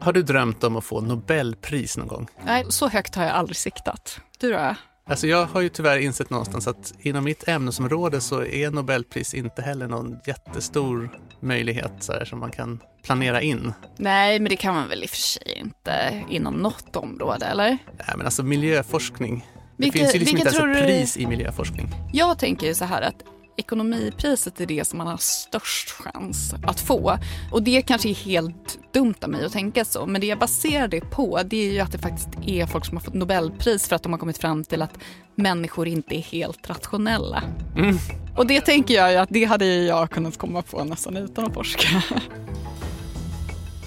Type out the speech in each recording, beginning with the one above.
Har du drömt om att få Nobelpris någon gång? Nej, så högt har jag aldrig siktat. Du då? Alltså jag har ju tyvärr insett någonstans att inom mitt ämnesområde så är Nobelpris inte heller någon jättestor möjlighet så här, som man kan planera in. Nej, men det kan man väl i och för sig inte inom något område, eller? Nej, men alltså miljöforskning. Det Vilka- finns ju liksom inte ens ett du- pris i miljöforskning. Jag tänker ju så här att ekonomipriset är det som man har störst chans att få. Och det kanske är helt dumt av mig att tänka så, men det jag baserar det på det är ju att det faktiskt är folk som har fått Nobelpris för att de har kommit fram till att människor inte är helt rationella. Och det tänker jag ju att det hade jag kunnat komma på nästan utan att forska.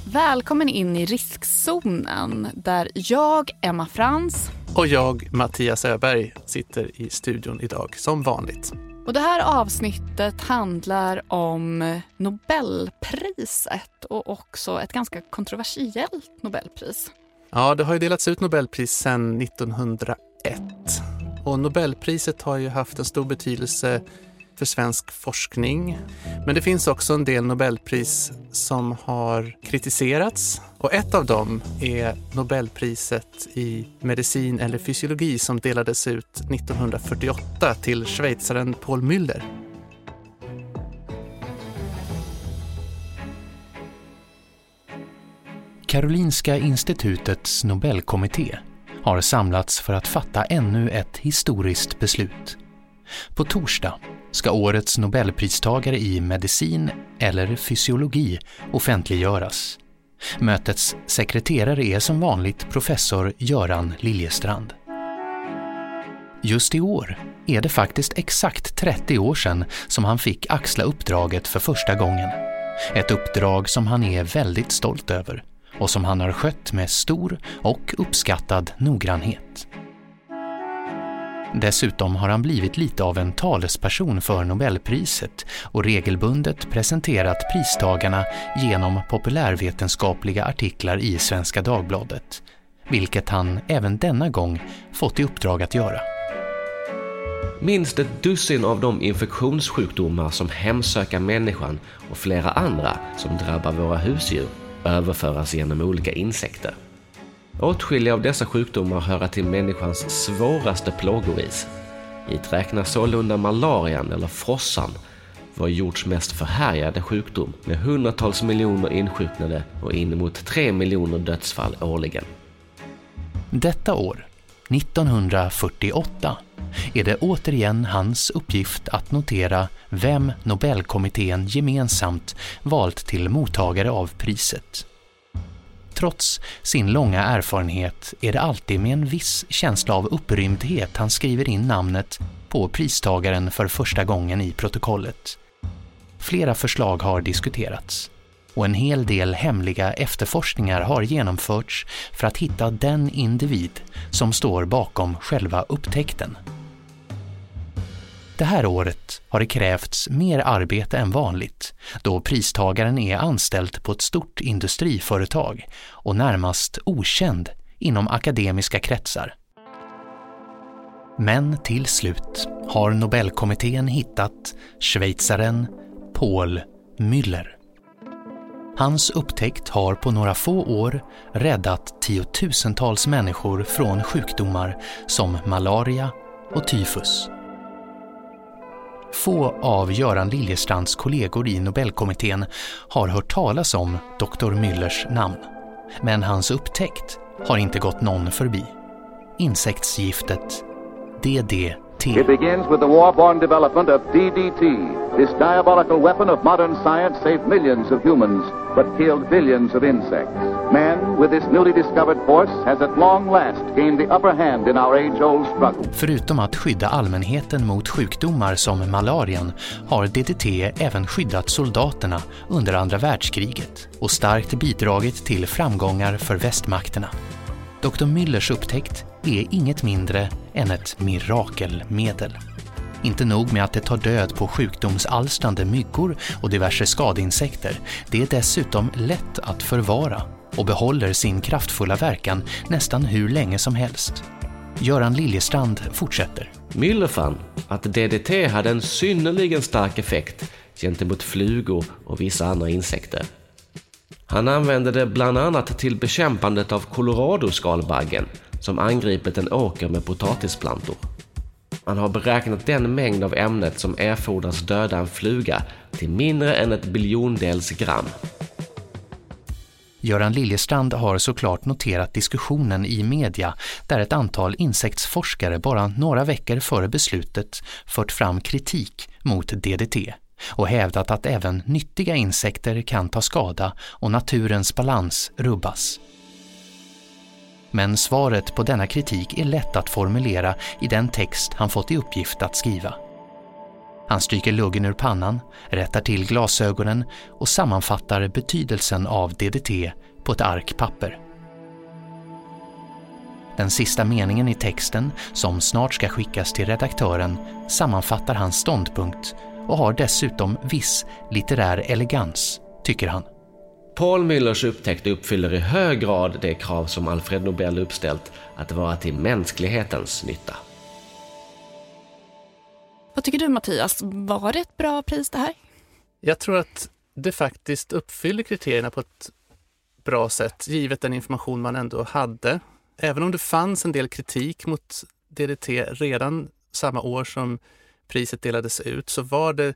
Välkommen in i riskzonen där jag, Emma Frans, Och jag, Mattias Öberg, sitter i studion idag som vanligt. Och det här avsnittet handlar om Nobelpriset och också ett ganska kontroversiellt Nobelpris. Ja, det har ju delats ut Nobelpris sedan 1901. Och Nobelpriset har ju haft en stor betydelse för svensk forskning. Men det finns också en del Nobelpris som har kritiserats. Och ett av dem är Nobelpriset i medicin eller fysiologi som delades ut 1948 till schweizaren Paul Müller. Karolinska institutets Nobelkommitté har samlats för att fatta ännu ett historiskt beslut. På torsdag ska årets Nobelpristagare i medicin eller fysiologi offentliggöras. Mötets sekreterare är som vanligt professor Göran Liljestrand. Just i år är det faktiskt exakt 30 år sedan som han fick axla uppdraget för första gången. Ett uppdrag som han är väldigt stolt över och som han har skött med stor och uppskattad noggrannhet. Dessutom har han blivit lite av en talesperson för Nobelpriset och regelbundet presenterat pristagarna genom populärvetenskapliga artiklar i Svenska Dagbladet, vilket han även denna gång fått i uppdrag att göra. Minst ett dussin av de infektionssjukdomar som hemsöker människan och flera andra som drabbar våra husdjur överföras genom olika insekter. Åtskilliga av dessa sjukdomar hör till människans svåraste plågoris. Hit räknas sålunda malarian eller frossan, vår jords mest förhärjade sjukdom med hundratals miljoner insjuknade och inemot tre miljoner dödsfall årligen. Detta år, 1948, är det återigen hans uppgift att notera vem Nobelkommittén gemensamt valt till mottagare av priset. Trots sin långa erfarenhet är det alltid med en viss känsla av upprymdhet han skriver in namnet på pristagaren för första gången i protokollet. Flera förslag har diskuterats och en hel del hemliga efterforskningar har genomförts för att hitta den individ som står bakom själva upptäckten. Det här året har det krävts mer arbete än vanligt då pristagaren är anställd på ett stort industriföretag och närmast okänd inom akademiska kretsar. Men till slut har Nobelkommittén hittat schweizaren Paul Müller. Hans upptäckt har på några få år räddat tiotusentals människor från sjukdomar som malaria och tyfus. Få av Göran Liljestrands kollegor i Nobelkommittén har hört talas om Dr. Müllers namn. Men hans upptäckt har inte gått någon förbi. Insektsgiftet DDT. It begins with the war-born development of DDT. This diabolical weapon of modern science saved millions of humans, but killed billions of insects. Man, with this newly discovered force, has at long last gained the upper hand in our age-old struggle. Förutom att skydda allmänheten mot sjukdomar som malarian har DDT även skyddat soldaterna under andra världskriget och starkt bidragit till framgångar för västmakterna. Dr. Müllers upptäckt är inget mindre än ett mirakelmedel. Inte nog med att det tar död på sjukdomsalstrande myggor och diverse skadeinsekter, det är dessutom lätt att förvara och behåller sin kraftfulla verkan nästan hur länge som helst. Göran Liljestrand fortsätter. Müller fann att DDT hade en synnerligen stark effekt gentemot flugor och vissa andra insekter. Han använde det bland annat till bekämpandet av koloradoskalbaggen, som angripit en åker med potatisplantor. Man har beräknat den mängd av ämnet som erfordras döda en fluga till mindre än ett biljondels gram. Göran Liljestrand har såklart noterat diskussionen i media där ett antal insektsforskare bara några veckor före beslutet fört fram kritik mot DDT och hävdat att även nyttiga insekter kan ta skada och naturens balans rubbas. Men svaret på denna kritik är lätt att formulera i den text han fått i uppgift att skriva. Han stryker luggen ur pannan, rättar till glasögonen och sammanfattar betydelsen av DDT på ett ark papper. Den sista meningen i texten, som snart ska skickas till redaktören, sammanfattar hans ståndpunkt och har dessutom viss litterär elegans, tycker han. Paul Müllers upptäckt uppfyller i hög grad det krav som Alfred Nobel uppställt att vara till mänsklighetens nytta. Vad tycker du Mattias, var det ett bra pris det här? Jag tror att det faktiskt uppfyller kriterierna på ett bra sätt, givet den information man ändå hade. Även om det fanns en del kritik mot DDT redan samma år som priset delades ut, så var det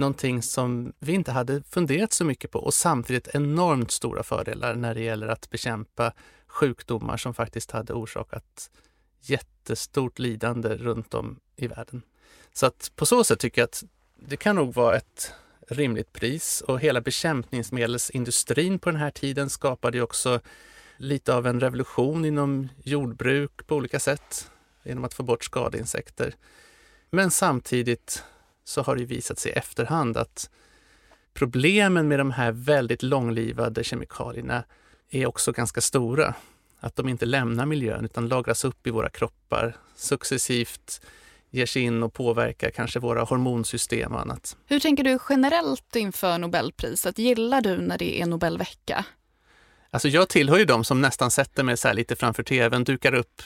någonting som vi inte hade funderat så mycket på och samtidigt enormt stora fördelar när det gäller att bekämpa sjukdomar som faktiskt hade orsakat jättestort lidande runt om i världen. Så att på så sätt tycker jag att det kan nog vara ett rimligt pris och hela bekämpningsmedelsindustrin på den här tiden skapade ju också lite av en revolution inom jordbruk på olika sätt genom att få bort skadeinsekter. Men samtidigt så har det visat sig i efterhand att problemen med de här väldigt långlivade kemikalierna är också ganska stora. Att de inte lämnar miljön utan lagras upp i våra kroppar successivt ger sig in och påverkar kanske våra hormonsystem och annat. Hur tänker du generellt inför Nobelpriset? Gillar du när det är Nobelvecka? Alltså jag tillhör ju de som nästan sätter mig så lite framför tvn, dukar upp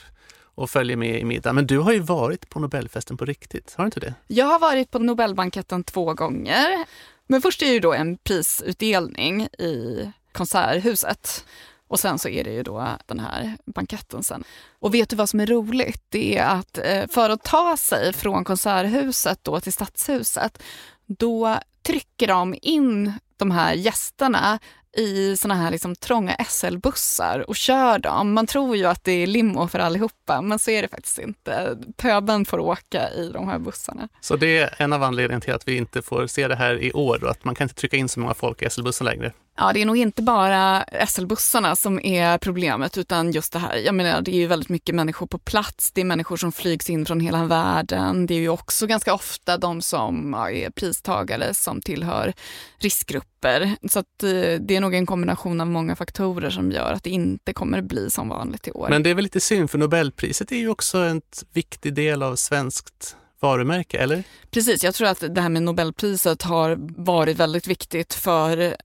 och följer med i middag. Men du har ju varit på Nobelfesten på riktigt, har du inte det? Jag har varit på Nobelbanketten två gånger. Men först är det ju då en prisutdelning i Konserthuset. Och sen så är det ju då den här banketten sen. Och vet du vad som är roligt? Det är att eh, för att ta sig från Konserthuset då till Stadshuset, då trycker de in de här gästerna i såna här liksom trånga SL-bussar och kör dem. Man tror ju att det är limo för allihopa, men så är det faktiskt inte. Pöben får åka i de här bussarna. Så det är en av anledningarna till att vi inte får se det här i år, då, att man kan inte trycka in så många folk i SL-bussen längre? Ja, det är nog inte bara SL-bussarna som är problemet utan just det här. Jag menar, det är ju väldigt mycket människor på plats. Det är människor som flygs in från hela världen. Det är ju också ganska ofta de som är pristagare som tillhör riskgrupper. Så att eh, det är nog en kombination av många faktorer som gör att det inte kommer bli som vanligt i år. Men det är väl lite synd för Nobelpriset är ju också en viktig del av svenskt varumärke, eller? Precis, jag tror att det här med Nobelpriset har varit väldigt viktigt för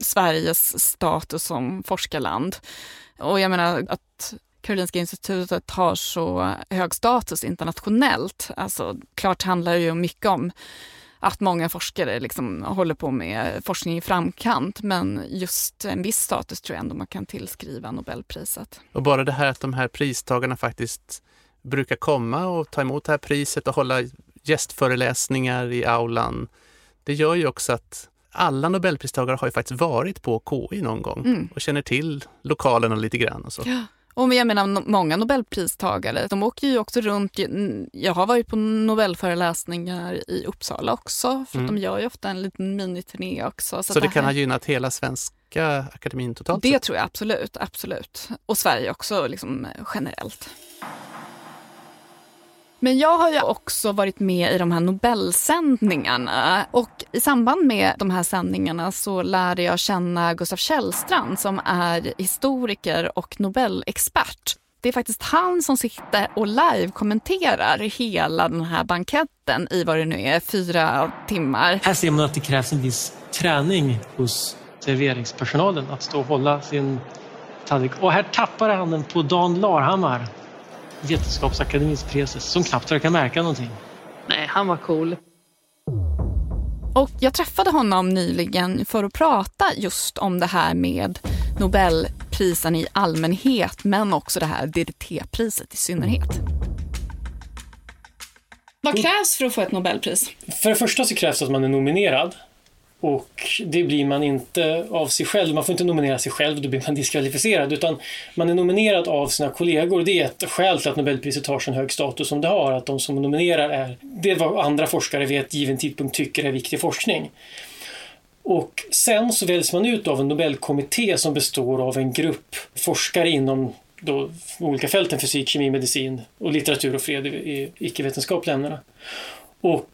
Sveriges status som forskarland. Och jag menar att Karolinska institutet har så hög status internationellt. Alltså, klart handlar det ju mycket om att många forskare liksom håller på med forskning i framkant men just en viss status tror jag ändå man kan tillskriva Nobelpriset. Och bara det här att de här pristagarna faktiskt brukar komma och ta emot det här priset och hålla gästföreläsningar i aulan. Det gör ju också att alla nobelpristagare har ju faktiskt varit på KI någon gång mm. och känner till lokalerna lite grann. Och så. Ja. Och jag menar, många nobelpristagare, de åker ju också runt. Jag har varit på nobelföreläsningar i Uppsala också, för mm. de gör ju ofta en liten miniturné också. Så, så det, det kan ha gynnat hela Svenska akademin totalt Det tror jag absolut, absolut. Och Sverige också liksom generellt. Men jag har ju också varit med i de här Nobelsändningarna och i samband med de här sändningarna så lärde jag känna Gustav Källstrand som är historiker och Nobelexpert. Det är faktiskt han som sitter och live-kommenterar hela den här banketten i vad det nu är, fyra timmar. Här ser man att det krävs en viss träning hos serveringspersonalen att stå och hålla sin tallrik. Och här tappar han den på Dan Larhammar Vetenskapsakademins preses som knappt verkar märka någonting. Nej, han var cool. Och jag träffade honom nyligen för att prata just om det här med Nobelprisen i allmänhet men också det här DDT-priset i synnerhet. Vad krävs för att få ett Nobelpris? För det första så krävs det att man är nominerad. Och det blir man inte av sig själv. Man får inte nominera sig själv, då blir man diskvalificerad. Utan man är nominerad av sina kollegor. Det är ett skäl till att Nobelpriset har så hög status som det har. Att de som nominerar är det vad andra forskare vid ett given tidpunkt tycker är viktig forskning. Och sen så väljs man ut av en Nobelkommitté som består av en grupp forskare inom då olika fälten fysik, kemi, medicin och litteratur och fred i icke-vetenskapliga ämnena. Och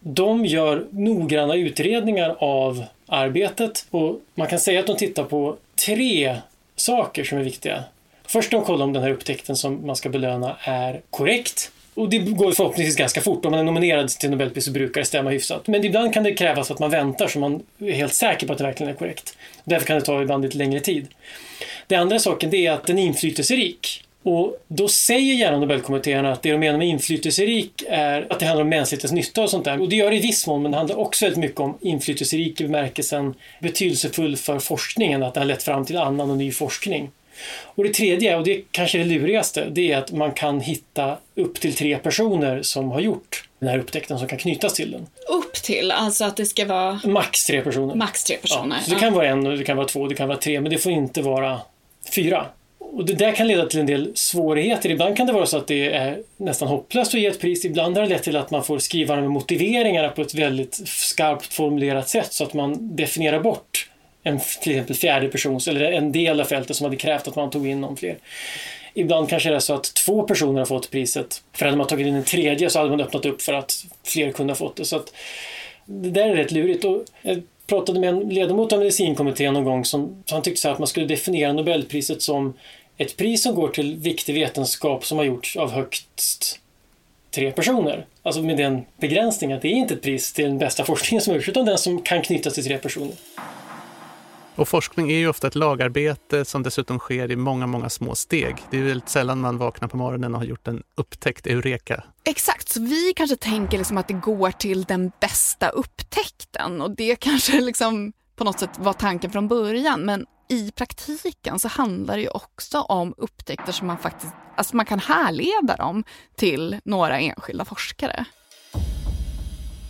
de gör noggranna utredningar av arbetet och man kan säga att de tittar på tre saker som är viktiga. Först de kollar om den här upptäckten som man ska belöna är korrekt. Och det går förhoppningsvis ganska fort. Om man är nominerad till Nobelpris så brukar det stämma hyfsat. Men ibland kan det krävas att man väntar så man är helt säker på att det verkligen är korrekt. Därför kan det ta ibland lite längre tid. Den andra saken det är att den är inflytelserik. Och då säger gärna Nobelkommittéerna att det de menar med inflytelserik är att det handlar om mänsklighetens nytta och sånt där. Och det gör det i viss mån, men det handlar också väldigt mycket om inflytelserik i bemärkelsen betydelsefull för forskningen, att det har lett fram till annan och ny forskning. Och det tredje, och det är kanske det lurigaste, det är att man kan hitta upp till tre personer som har gjort den här upptäckten som kan knytas till den. Upp till? Alltså att det ska vara? Max tre personer. Max tre personer. Ja, så det kan vara en, det kan vara två, det kan vara tre, men det får inte vara fyra. Och det där kan leda till en del svårigheter. Ibland kan det vara så att det är nästan hopplöst att ge ett pris. Ibland har det lett till att man får skriva de motiveringarna på ett väldigt skarpt formulerat sätt så att man definierar bort en till exempel fjärde persons eller en del av fältet som hade krävt att man tog in någon fler. Ibland kanske det är så att två personer har fått priset. För hade man tagit in en tredje så hade man öppnat upp för att fler kunde ha fått det. Så att det där är rätt lurigt. Och jag pratade med en ledamot av medicinkommittén någon gång som han tyckte så att man skulle definiera Nobelpriset som ett pris som går till viktig vetenskap som har gjorts av högst tre personer. Alltså med den begränsningen att det är inte ett pris till den bästa forskningen som gjorts utan den som kan knytas till tre personer. Och forskning är ju ofta ett lagarbete som dessutom sker i många, många små steg. Det är väldigt sällan man vaknar på morgonen och har gjort en upptäckt eureka. Exakt, så vi kanske tänker liksom att det går till den bästa upptäckten och det kanske liksom på något sätt var tanken från början. Men i praktiken så handlar det ju också om upptäckter som man faktiskt, alltså man kan härleda dem till några enskilda forskare.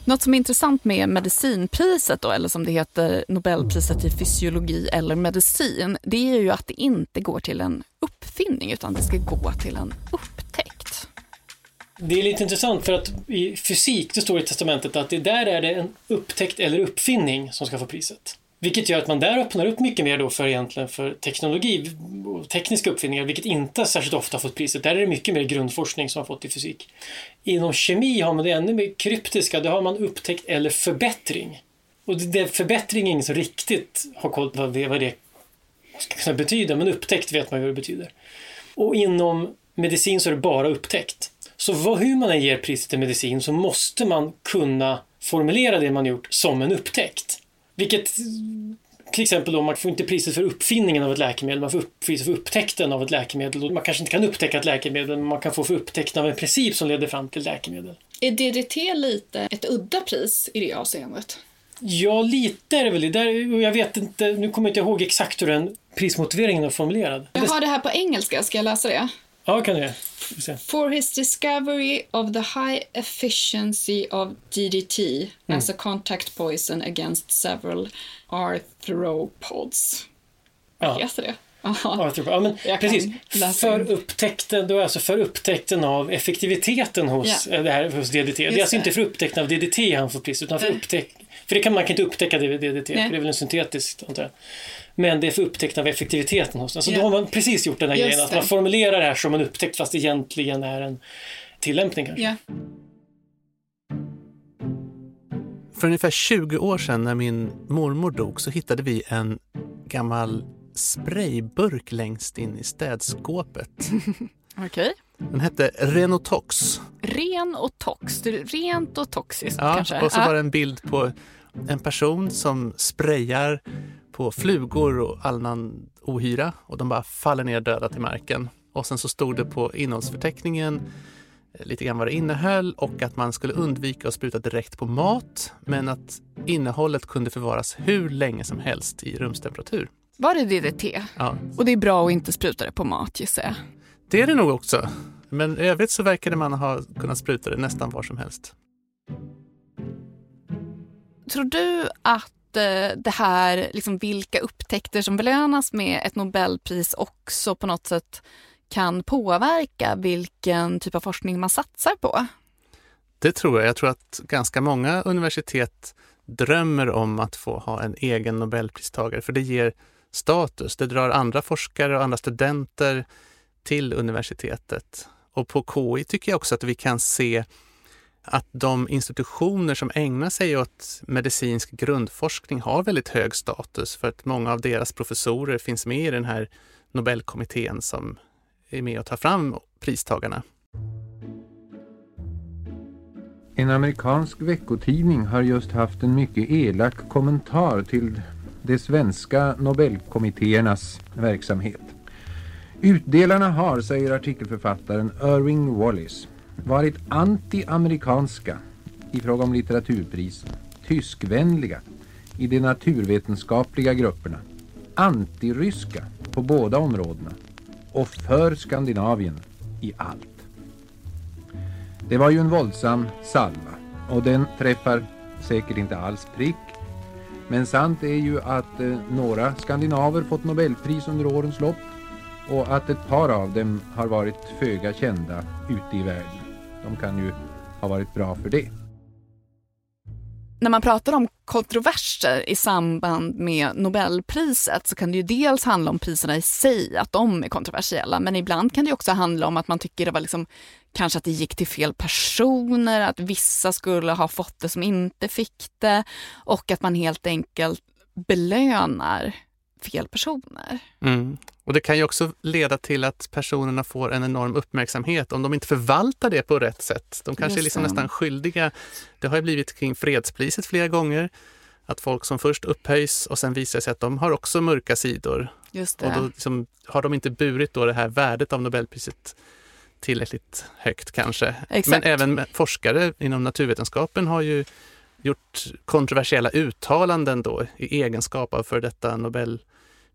Något som är intressant med medicinpriset, då, eller som det heter Nobelpriset i fysiologi eller medicin, det är ju att det inte går till en uppfinning utan det ska gå till en upptäckt. Det är lite intressant för att i fysik, det står i testamentet att det där är det en upptäckt eller uppfinning som ska få priset. Vilket gör att man där öppnar upp mycket mer då för egentligen för teknologi och tekniska uppfinningar, vilket inte särskilt ofta har fått priset. Där är det mycket mer grundforskning som har fått i fysik. Inom kemi har man det ännu mer kryptiska, där har man upptäckt eller förbättring. Och det, förbättring är ingen som riktigt har koll på vad det, vad det ska betyda, men upptäckt vet man vad det betyder. Och inom medicin så är det bara upptäckt. Så vad, hur man än ger priset till medicin så måste man kunna formulera det man gjort som en upptäckt. Vilket till exempel då, man får inte priset för uppfinningen av ett läkemedel, man får priset för upptäckten av ett läkemedel. Man kanske inte kan upptäcka ett läkemedel, men man kan få för upptäckten av en princip som leder fram till läkemedel. Är DDT lite ett udda pris i det avseendet? Ja, lite är det väl. Där, jag vet inte, nu kommer jag inte ihåg exakt hur den prismotiveringen är formulerad. Jag har det här på engelska, ska jag läsa det? Ja, kan du For his discovery of the high efficiency of DDT mm. as a contact poison against several arthropods. Vad ja. heter det? Ja, men precis. För upptäckten, då alltså för upptäckten av effektiviteten hos, yeah. det här, hos DDT. Just det är alltså inte för upptäckten av DDT han får pris, utan för upptäck, För det kan man kan inte upptäcka DDT, Nej. för det är väl en syntetisk, antar jag. Men det är för upptäckt av effektiviteten hos den. Så yeah. då har man precis gjort den här Just grejen, att man formulerar det här som en upptäckt fast det egentligen är en tillämpning kanske. Yeah. För ungefär 20 år sedan när min mormor dog så hittade vi en gammal sprayburk längst in i städskåpet. Okej. Okay. Den hette Renotox. Ren och tox, rent och toxiskt ja, kanske? Och så var det en bild på en person som sprayar på flugor och annan ohyra och de bara faller ner döda till marken. Och sen så stod det på innehållsförteckningen lite grann vad det innehöll och att man skulle undvika att spruta direkt på mat men att innehållet kunde förvaras hur länge som helst i rumstemperatur. Var det DDT? Ja. Och det är bra att inte spruta det på mat gissar jag. Det är det nog också. Men i övrigt så verkade man ha kunnat spruta det nästan var som helst. Tror du att eh, det här, liksom vilka upptäckter som belönas med ett Nobelpris också på något sätt kan påverka vilken typ av forskning man satsar på? Det tror jag. Jag tror att ganska många universitet drömmer om att få ha en egen Nobelpristagare, för det ger status. Det drar andra forskare och andra studenter till universitetet. Och på KI tycker jag också att vi kan se att de institutioner som ägnar sig åt medicinsk grundforskning har väldigt hög status för att många av deras professorer finns med i den här Nobelkommittén som är med och tar fram pristagarna. En amerikansk veckotidning har just haft en mycket elak kommentar till de svenska Nobelkommittéernas verksamhet. Utdelarna har, säger artikelförfattaren Irving Wallace, varit anti-amerikanska i fråga om litteraturprisen tyskvänliga i de naturvetenskapliga grupperna, antiryska på båda områdena och för Skandinavien i allt. Det var ju en våldsam salva och den träffar säkert inte alls prick. Men sant är ju att eh, några skandinaver fått Nobelpris under årens lopp och att ett par av dem har varit föga kända ute i världen. De kan ju ha varit bra för det. När man pratar om kontroverser i samband med Nobelpriset så kan det ju dels handla om priserna i sig, att de är kontroversiella, men ibland kan det också handla om att man tycker det var liksom kanske att det gick till fel personer, att vissa skulle ha fått det som inte fick det och att man helt enkelt belönar fel personer. Mm. Och det kan ju också leda till att personerna får en enorm uppmärksamhet om de inte förvaltar det på rätt sätt. De kanske är liksom nästan skyldiga. Det har ju blivit kring fredspriset flera gånger. Att folk som först upphöjs och sen visar sig att de har också mörka sidor. Just det. Och då liksom har de inte burit då det här värdet av Nobelpriset tillräckligt högt kanske. Exakt. Men även forskare inom naturvetenskapen har ju gjort kontroversiella uttalanden då i egenskap av för detta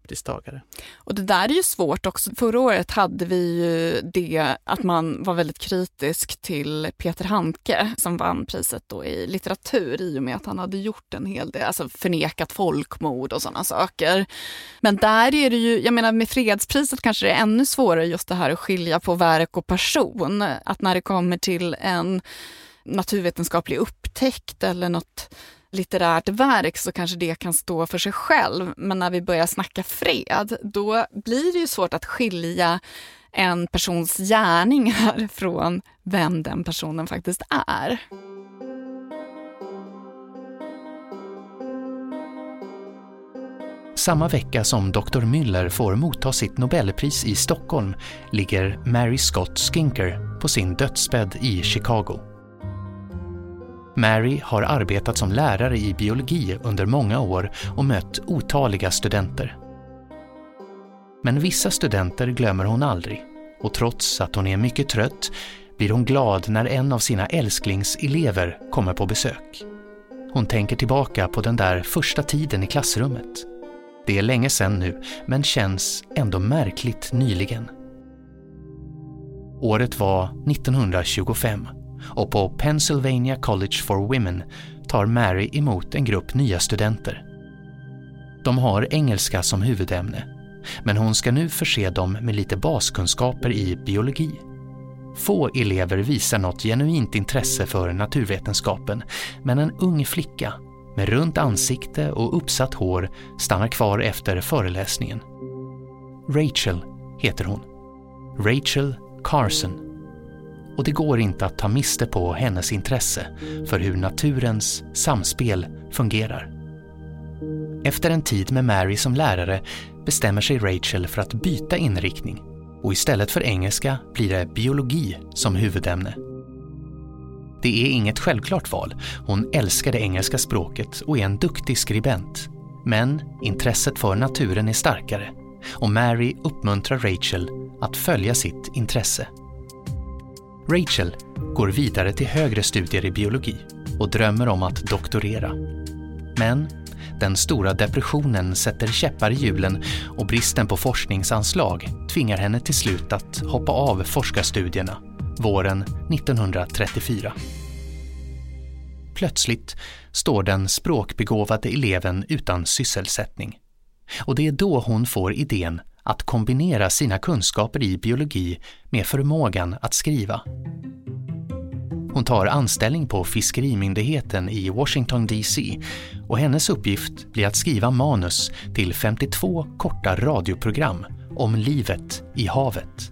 Nobelpristagare. Och det där är ju svårt också. Förra året hade vi ju det att man var väldigt kritisk till Peter Handke som vann priset då i litteratur i och med att han hade gjort en hel del, alltså förnekat folkmord och sådana saker. Men där är det ju, jag menar med fredspriset kanske det är ännu svårare just det här att skilja på verk och person. Att när det kommer till en naturvetenskaplig upptäckt eller något litterärt verk så kanske det kan stå för sig själv. Men när vi börjar snacka fred, då blir det ju svårt att skilja en persons gärningar från vem den personen faktiskt är. Samma vecka som Dr. Müller får motta sitt Nobelpris i Stockholm ligger Mary Scott Skinker på sin dödsbädd i Chicago. Mary har arbetat som lärare i biologi under många år och mött otaliga studenter. Men vissa studenter glömmer hon aldrig och trots att hon är mycket trött blir hon glad när en av sina älsklingselever kommer på besök. Hon tänker tillbaka på den där första tiden i klassrummet. Det är länge sedan nu, men känns ändå märkligt nyligen. Året var 1925 och på Pennsylvania College for Women tar Mary emot en grupp nya studenter. De har engelska som huvudämne, men hon ska nu förse dem med lite baskunskaper i biologi. Få elever visar något genuint intresse för naturvetenskapen, men en ung flicka med runt ansikte och uppsatt hår stannar kvar efter föreläsningen. Rachel heter hon. Rachel Carson och det går inte att ta miste på hennes intresse för hur naturens samspel fungerar. Efter en tid med Mary som lärare bestämmer sig Rachel för att byta inriktning och istället för engelska blir det biologi som huvudämne. Det är inget självklart val. Hon älskar det engelska språket och är en duktig skribent. Men intresset för naturen är starkare och Mary uppmuntrar Rachel att följa sitt intresse. Rachel går vidare till högre studier i biologi och drömmer om att doktorera. Men den stora depressionen sätter käppar i hjulen och bristen på forskningsanslag tvingar henne till slut att hoppa av forskarstudierna våren 1934. Plötsligt står den språkbegåvade eleven utan sysselsättning. Och det är då hon får idén att kombinera sina kunskaper i biologi med förmågan att skriva. Hon tar anställning på Fiskerimyndigheten i Washington DC och hennes uppgift blir att skriva manus till 52 korta radioprogram om livet i havet.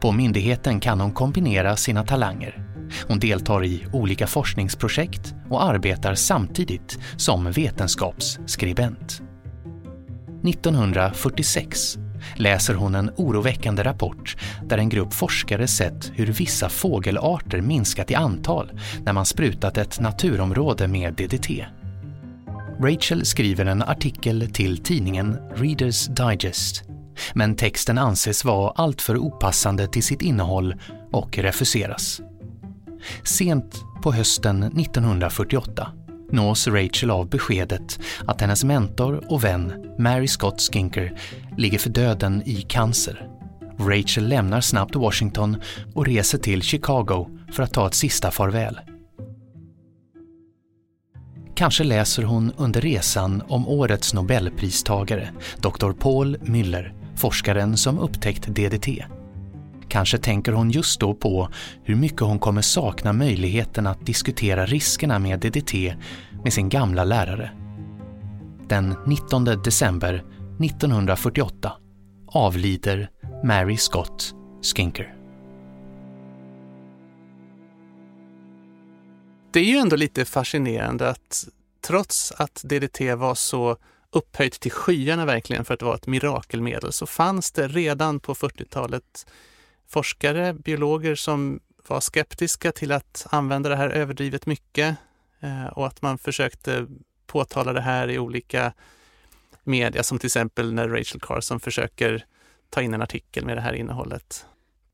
På myndigheten kan hon kombinera sina talanger. Hon deltar i olika forskningsprojekt och arbetar samtidigt som vetenskapsskribent. 1946 läser hon en oroväckande rapport där en grupp forskare sett hur vissa fågelarter minskat i antal när man sprutat ett naturområde med DDT. Rachel skriver en artikel till tidningen Readers Digest men texten anses vara alltför opassande till sitt innehåll och refuseras. Sent på hösten 1948 nås Rachel av beskedet att hennes mentor och vän Mary Scott Skinker ligger för döden i cancer. Rachel lämnar snabbt Washington och reser till Chicago för att ta ett sista farväl. Kanske läser hon under resan om årets nobelpristagare, Dr. Paul Müller, forskaren som upptäckt DDT. Kanske tänker hon just då på hur mycket hon kommer sakna möjligheten att diskutera riskerna med DDT med sin gamla lärare. Den 19 december 1948 avlider Mary Scott Skinker. Det är ju ändå lite fascinerande att trots att DDT var så upphöjt till skyarna verkligen för att vara ett mirakelmedel så fanns det redan på 40-talet forskare, biologer som var skeptiska till att använda det här överdrivet mycket eh, och att man försökte påtala det här i olika media, som till exempel när Rachel Carson försöker ta in en artikel med det här innehållet.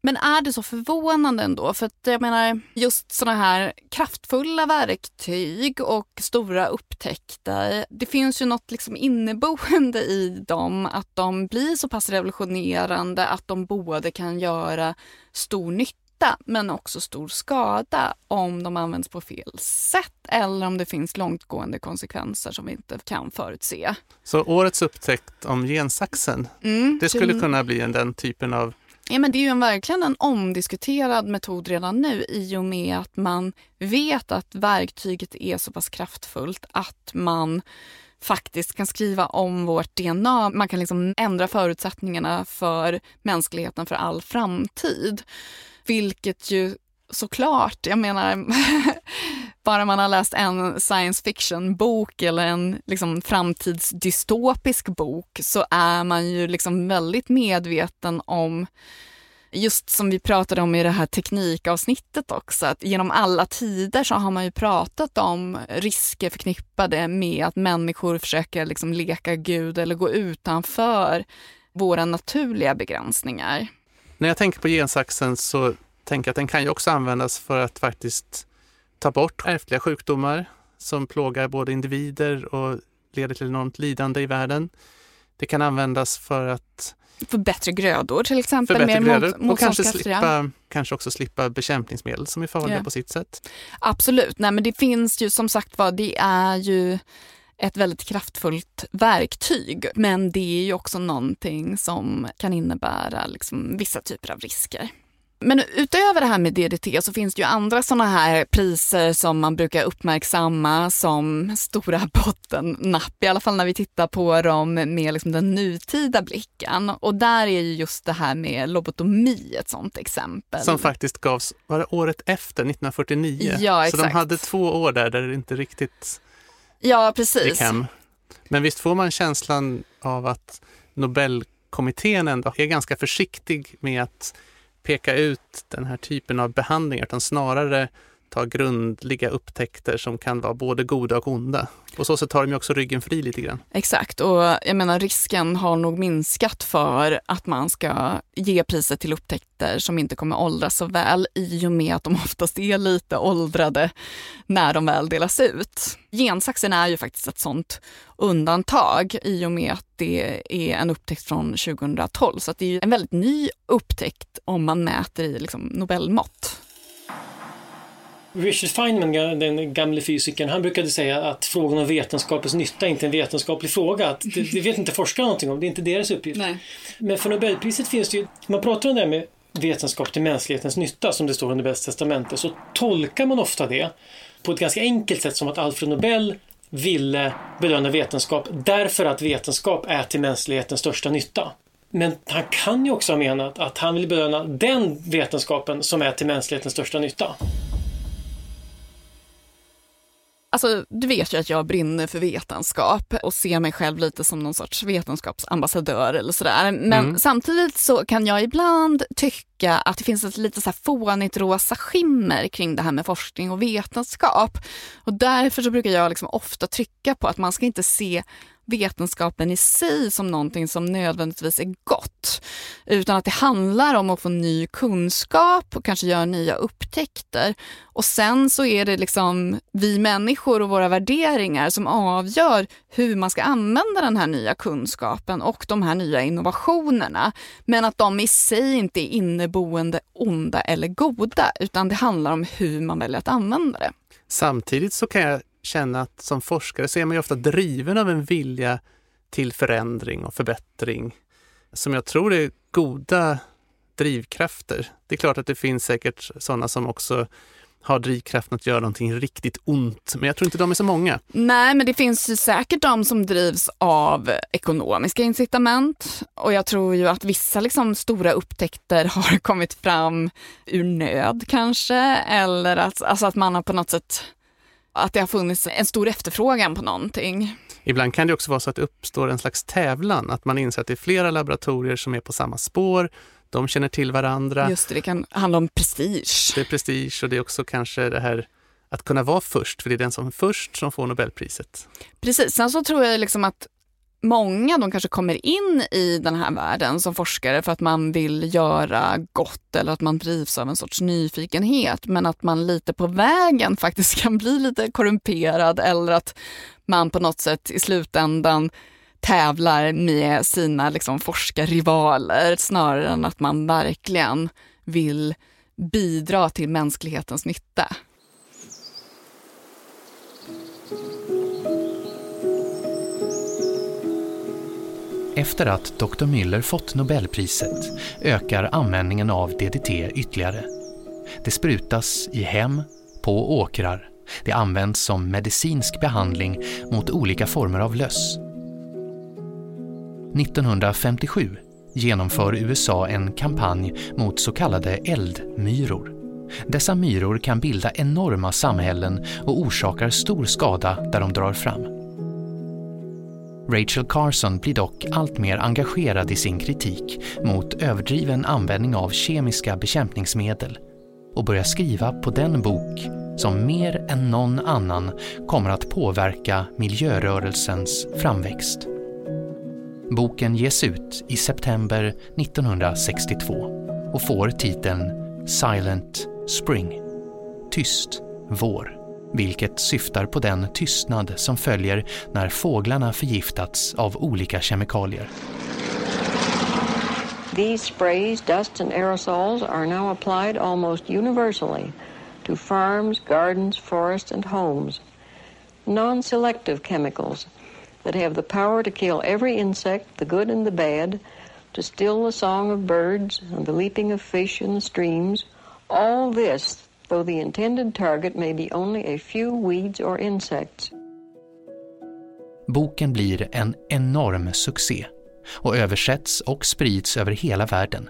Men är det så förvånande ändå? För att jag menar, just såna här kraftfulla verktyg och stora upptäckter. Det finns ju något liksom inneboende i dem, att de blir så pass revolutionerande att de både kan göra stor nytta men också stor skada om de används på fel sätt eller om det finns långtgående konsekvenser som vi inte kan förutse. Så årets upptäckt om gensaxen, mm, det skulle kunna bli en, den typen av Ja, men det är ju en, verkligen en omdiskuterad metod redan nu i och med att man vet att verktyget är så pass kraftfullt att man faktiskt kan skriva om vårt DNA. Man kan liksom ändra förutsättningarna för mänskligheten för all framtid. Vilket ju såklart, jag menar, bara man har läst en science fiction-bok eller en liksom, framtidsdystopisk bok så är man ju liksom väldigt medveten om just som vi pratade om i det här teknikavsnittet också, att genom alla tider så har man ju pratat om risker förknippade med att människor försöker liksom leka gud eller gå utanför våra naturliga begränsningar. När jag tänker på gensaxen så tänker jag att den kan ju också användas för att faktiskt ta bort ärftliga sjukdomar som plågar både individer och leder till enormt lidande i världen. Det kan användas för att för bättre grödor till exempel. För bättre grödor mot, och kanske, slippa, kanske också slippa bekämpningsmedel som är farliga ja. på sitt sätt. Absolut, nej men det finns ju som sagt var, det är ju ett väldigt kraftfullt verktyg. Men det är ju också någonting som kan innebära liksom vissa typer av risker. Men utöver det här med DDT så finns det ju andra sådana här priser som man brukar uppmärksamma som stora bottennapp, i alla fall när vi tittar på dem med liksom den nutida blicken. Och där är ju just det här med lobotomi ett sådant exempel. Som faktiskt gavs, var det året efter, 1949? Ja, exakt. Så de hade två år där, där det inte riktigt ja, precis. gick hem. Men visst får man känslan av att Nobelkommittén ändå är ganska försiktig med att peka ut den här typen av behandlingar, utan snarare ta grundliga upptäckter som kan vara både goda och onda. På så sätt tar de ju också ryggen fri lite grann. Exakt, och jag menar risken har nog minskat för att man ska ge priset till upptäckter som inte kommer åldras så väl i och med att de oftast är lite åldrade när de väl delas ut. Gensaxen är ju faktiskt ett sånt undantag i och med att det är en upptäckt från 2012. Så det är en väldigt ny upptäckt om man mäter i liksom Nobelmått. Richard Feynman, den gamle fysikern, han brukade säga att frågan om vetenskapens nytta är inte en vetenskaplig fråga. Att det, det vet inte forskarna någonting om, det är inte deras uppgift. Nej. Men för Nobelpriset finns det ju, man pratar om det här med vetenskap till mänsklighetens nytta som det står i Nobels testamente, så tolkar man ofta det på ett ganska enkelt sätt som att Alfred Nobel ville belöna vetenskap därför att vetenskap är till mänsklighetens största nytta. Men han kan ju också ha menat att han vill belöna den vetenskapen som är till mänsklighetens största nytta. Alltså, du vet ju att jag brinner för vetenskap och ser mig själv lite som någon sorts vetenskapsambassadör eller sådär. Men mm. samtidigt så kan jag ibland tycka att det finns ett lite så här fånigt rosa skimmer kring det här med forskning och vetenskap. Och därför så brukar jag liksom ofta trycka på att man ska inte se vetenskapen i sig som någonting som nödvändigtvis är gott. Utan att det handlar om att få ny kunskap och kanske göra nya upptäckter. Och sen så är det liksom vi människor och våra värderingar som avgör hur man ska använda den här nya kunskapen och de här nya innovationerna. Men att de i sig inte är inneboende onda eller goda, utan det handlar om hur man väljer att använda det. Samtidigt så kan jag känna att som forskare så är man ju ofta driven av en vilja till förändring och förbättring som jag tror är goda drivkrafter. Det är klart att det finns säkert sådana som också har drivkraften att göra någonting riktigt ont, men jag tror inte de är så många. Nej, men det finns ju säkert de som drivs av ekonomiska incitament och jag tror ju att vissa liksom stora upptäckter har kommit fram ur nöd kanske, eller att, alltså att man har på något sätt att det har funnits en stor efterfrågan på någonting. Ibland kan det också vara så att det uppstår en slags tävlan, att man inser att det är flera laboratorier som är på samma spår, de känner till varandra. Just det, det kan handla om prestige. Det är prestige och det är också kanske det här att kunna vara först, för det är den som är först som får Nobelpriset. Precis, sen så tror jag liksom att många de kanske kommer in i den här världen som forskare för att man vill göra gott eller att man drivs av en sorts nyfikenhet men att man lite på vägen faktiskt kan bli lite korrumperad eller att man på något sätt i slutändan tävlar med sina liksom, forskarrivaler snarare än att man verkligen vill bidra till mänsklighetens nytta. Efter att Dr. Müller fått Nobelpriset ökar användningen av DDT ytterligare. Det sprutas i hem, på åkrar. Det används som medicinsk behandling mot olika former av löss. 1957 genomför USA en kampanj mot så kallade eldmyror. Dessa myror kan bilda enorma samhällen och orsakar stor skada där de drar fram. Rachel Carson blir dock allt mer engagerad i sin kritik mot överdriven användning av kemiska bekämpningsmedel och börjar skriva på den bok som mer än någon annan kommer att påverka miljörörelsens framväxt. Boken ges ut i september 1962 och får titeln Silent Spring, Tyst vår vilket syftar på den tystnad som följer när fåglarna förgiftats av olika kemikalier. These sprays, dust and aerosols are now applied almost universally to farms, gardens, forests and homes. Non-selective chemicals that have the power to kill every insect, the good and the bad, to still the song of birds and the leaping of fish in the streams, all this though the intended target may be only a few weeds or insects. Boken blir en enorm succé och översätts och sprids över hela världen.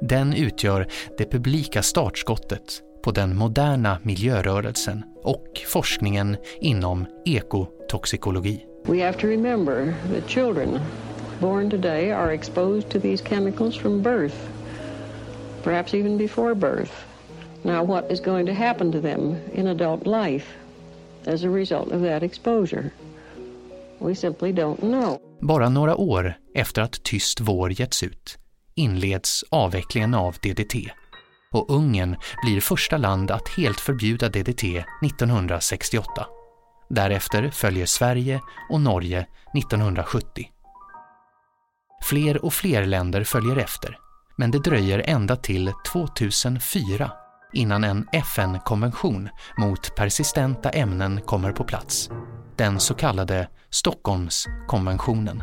Den utgör det publika startskottet på den moderna miljörörelsen och forskningen inom ekotoxikologi. We have to remember that children born today are exposed to these chemicals from birth, perhaps even before birth. Now, what is going to happen to them in adult life as a result of that exposure? We simply don't know. Bara några år efter att Tyst vår getts ut inleds avvecklingen av DDT och Ungern blir första land att helt förbjuda DDT 1968. Därefter följer Sverige och Norge 1970. Fler och fler länder följer efter, men det dröjer ända till 2004 innan en FN-konvention mot persistenta ämnen kommer på plats. Den så kallade Stockholmskonventionen,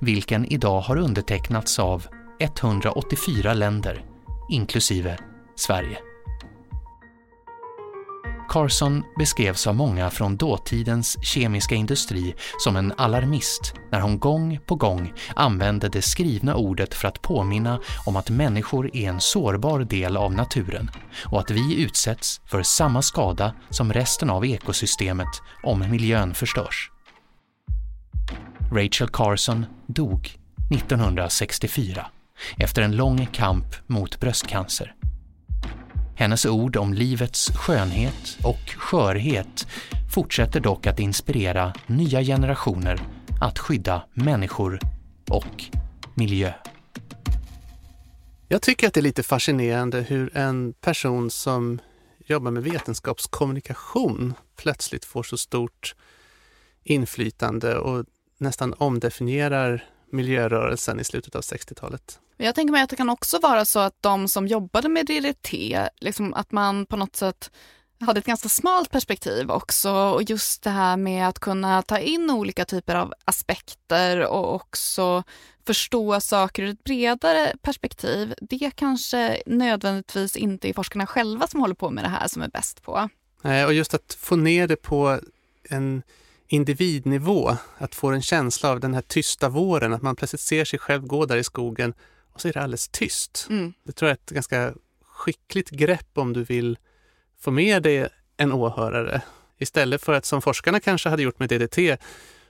vilken idag har undertecknats av 184 länder, inklusive Sverige. Carson beskrevs av många från dåtidens kemiska industri som en alarmist när hon gång på gång använde det skrivna ordet för att påminna om att människor är en sårbar del av naturen och att vi utsätts för samma skada som resten av ekosystemet om miljön förstörs. Rachel Carson dog 1964 efter en lång kamp mot bröstcancer. Hennes ord om livets skönhet och skörhet fortsätter dock att inspirera nya generationer att skydda människor och miljö. Jag tycker att det är lite fascinerande hur en person som jobbar med vetenskapskommunikation plötsligt får så stort inflytande och nästan omdefinierar miljörörelsen i slutet av 60-talet. Jag tänker mig att det kan också vara så att de som jobbade med DDT, liksom att man på något sätt hade ett ganska smalt perspektiv också och just det här med att kunna ta in olika typer av aspekter och också förstå saker ur ett bredare perspektiv. Det kanske nödvändigtvis inte är forskarna själva som håller på med det här som är bäst på. Nej, och just att få ner det på en individnivå, att få en känsla av den här tysta våren, att man plötsligt ser sig själv gå där i skogen och så är det alldeles tyst. Mm. Det tror jag är ett ganska skickligt grepp om du vill få med dig en åhörare. Istället för att som forskarna kanske hade gjort med DDT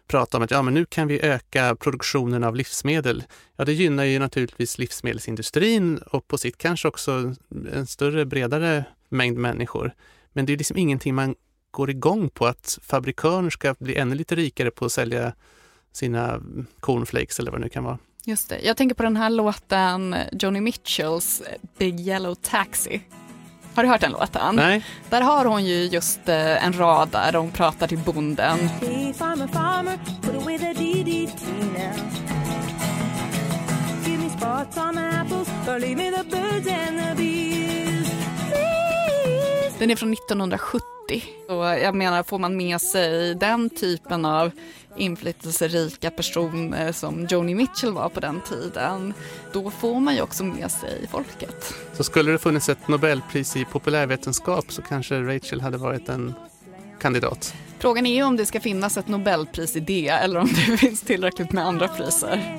prata om att ja, men nu kan vi öka produktionen av livsmedel. Ja, det gynnar ju naturligtvis livsmedelsindustrin och på sitt kanske också en större, bredare mängd människor. Men det är liksom ingenting man går igång på att fabrikörer ska bli ännu lite rikare på att sälja sina cornflakes eller vad det nu kan vara. Just det. Jag tänker på den här låten Joni Mitchells Big Yellow Taxi. Har du hört den låten? Nej. Där har hon ju just eh, en rad där hon pratar till bonden. Hey, farmer, farmer, put away the DDT now. Give me spots on apples, or leave me the birds and the bees. Den är från 1970 och jag menar får man med sig den typen av inflytelserika personer som Joni Mitchell var på den tiden, då får man ju också med sig folket. Så skulle det funnits ett Nobelpris i populärvetenskap så kanske Rachel hade varit en kandidat. Frågan är ju om det ska finnas ett Nobelpris i det eller om det finns tillräckligt med andra priser.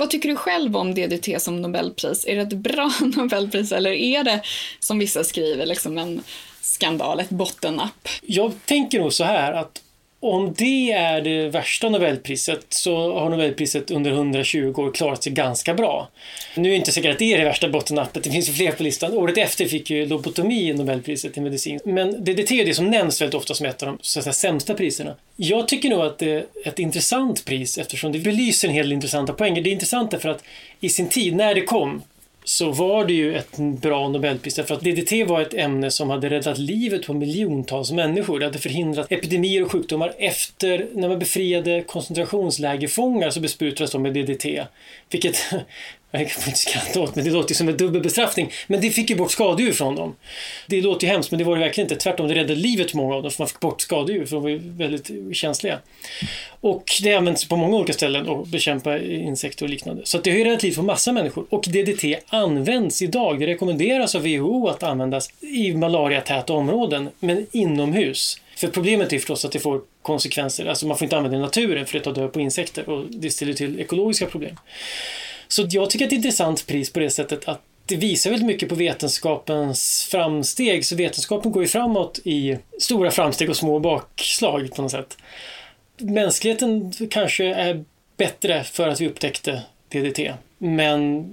Vad tycker du själv om DDT som Nobelpris? Är det ett bra Nobelpris eller är det, som vissa skriver, liksom en skandal, ett bottennapp? Jag tänker nog så här att om det är det värsta Nobelpriset så har Nobelpriset under 120 år klarat sig ganska bra. Nu är det inte säkert att det är det värsta bottennappet, det finns ju fler på listan. Året efter fick ju lobotomi Nobelpriset i medicin. Men DDT är det som nämns väldigt ofta som ett av de så att säga, sämsta priserna. Jag tycker nog att det är ett intressant pris eftersom det belyser en hel del intressanta poänger. Det är intressant därför att i sin tid, när det kom, så var det ju ett bra Nobelpris därför att DDT var ett ämne som hade räddat livet på miljontals människor. Det hade förhindrat epidemier och sjukdomar. Efter när man befriade koncentrationslägerfångar så besprutades de med DDT. Vilket jag får inte skratta åt, men det låter ju som en dubbel bestraffning. Men det fick ju bort skadedjur från dem. Det låter ju hemskt, men det var det verkligen inte. Tvärtom, det räddade livet för många av dem, för man fick bort skadedjur, för de var ju väldigt känsliga. Och det används på många olika ställen att bekämpa insekter och liknande. Så att det har ju räddat liv för massa människor. Och DDT används idag. Det rekommenderas av WHO att användas i malariatäta områden, men inomhus. För problemet är förstås att det får konsekvenser. Alltså man får inte använda det i naturen för det tar död på insekter och det ställer till ekologiska problem. Så jag tycker att det är ett intressant pris på det sättet att det visar väldigt mycket på vetenskapens framsteg. Så vetenskapen går ju framåt i stora framsteg och små bakslag på något sätt. Mänskligheten kanske är bättre för att vi upptäckte DDT. Men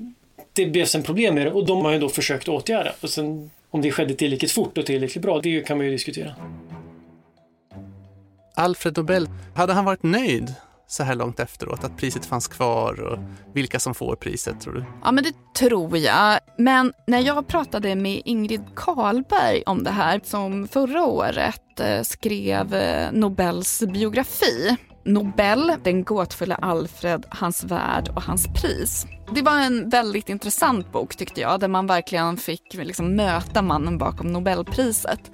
det blev sen problem med det och de har ju då försökt åtgärda. Och sen, om det skedde tillräckligt fort och tillräckligt bra, det kan man ju diskutera. Alfred Nobel, hade han varit nöjd så här långt efteråt? Att priset fanns kvar och vilka som får priset tror du? Ja men det tror jag. Men när jag pratade med Ingrid Karlberg om det här som förra året eh, skrev eh, Nobels biografi Nobel, den gåtfulla Alfred, hans värld och hans pris. Det var en väldigt intressant bok tyckte jag, där man verkligen fick liksom möta mannen bakom Nobelpriset.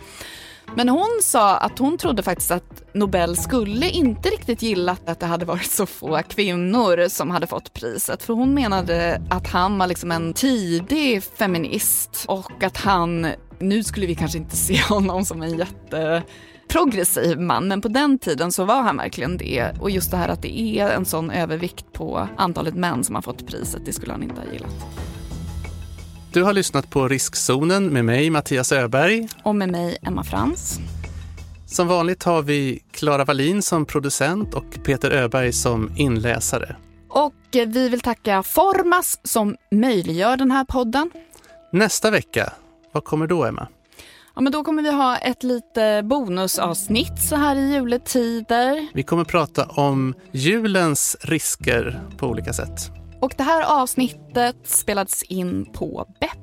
Men hon sa att hon trodde faktiskt att Nobel skulle inte riktigt gilla att det hade varit så få kvinnor som hade fått priset. För hon menade att han var liksom en tidig feminist och att han, nu skulle vi kanske inte se honom som en jätte progressiv man, men på den tiden så var han verkligen det. Och just det här att det är en sån övervikt på antalet män som har fått priset, det skulle han inte ha gillat. Du har lyssnat på Riskzonen med mig, Mattias Öberg. Och med mig, Emma Frans. Som vanligt har vi Klara Wallin som producent och Peter Öberg som inläsare. Och vi vill tacka Formas som möjliggör den här podden. Nästa vecka, vad kommer då, Emma? Ja, men då kommer vi ha ett lite bonusavsnitt så här i juletider. Vi kommer prata om julens risker på olika sätt. Och det här avsnittet spelades in på Bepp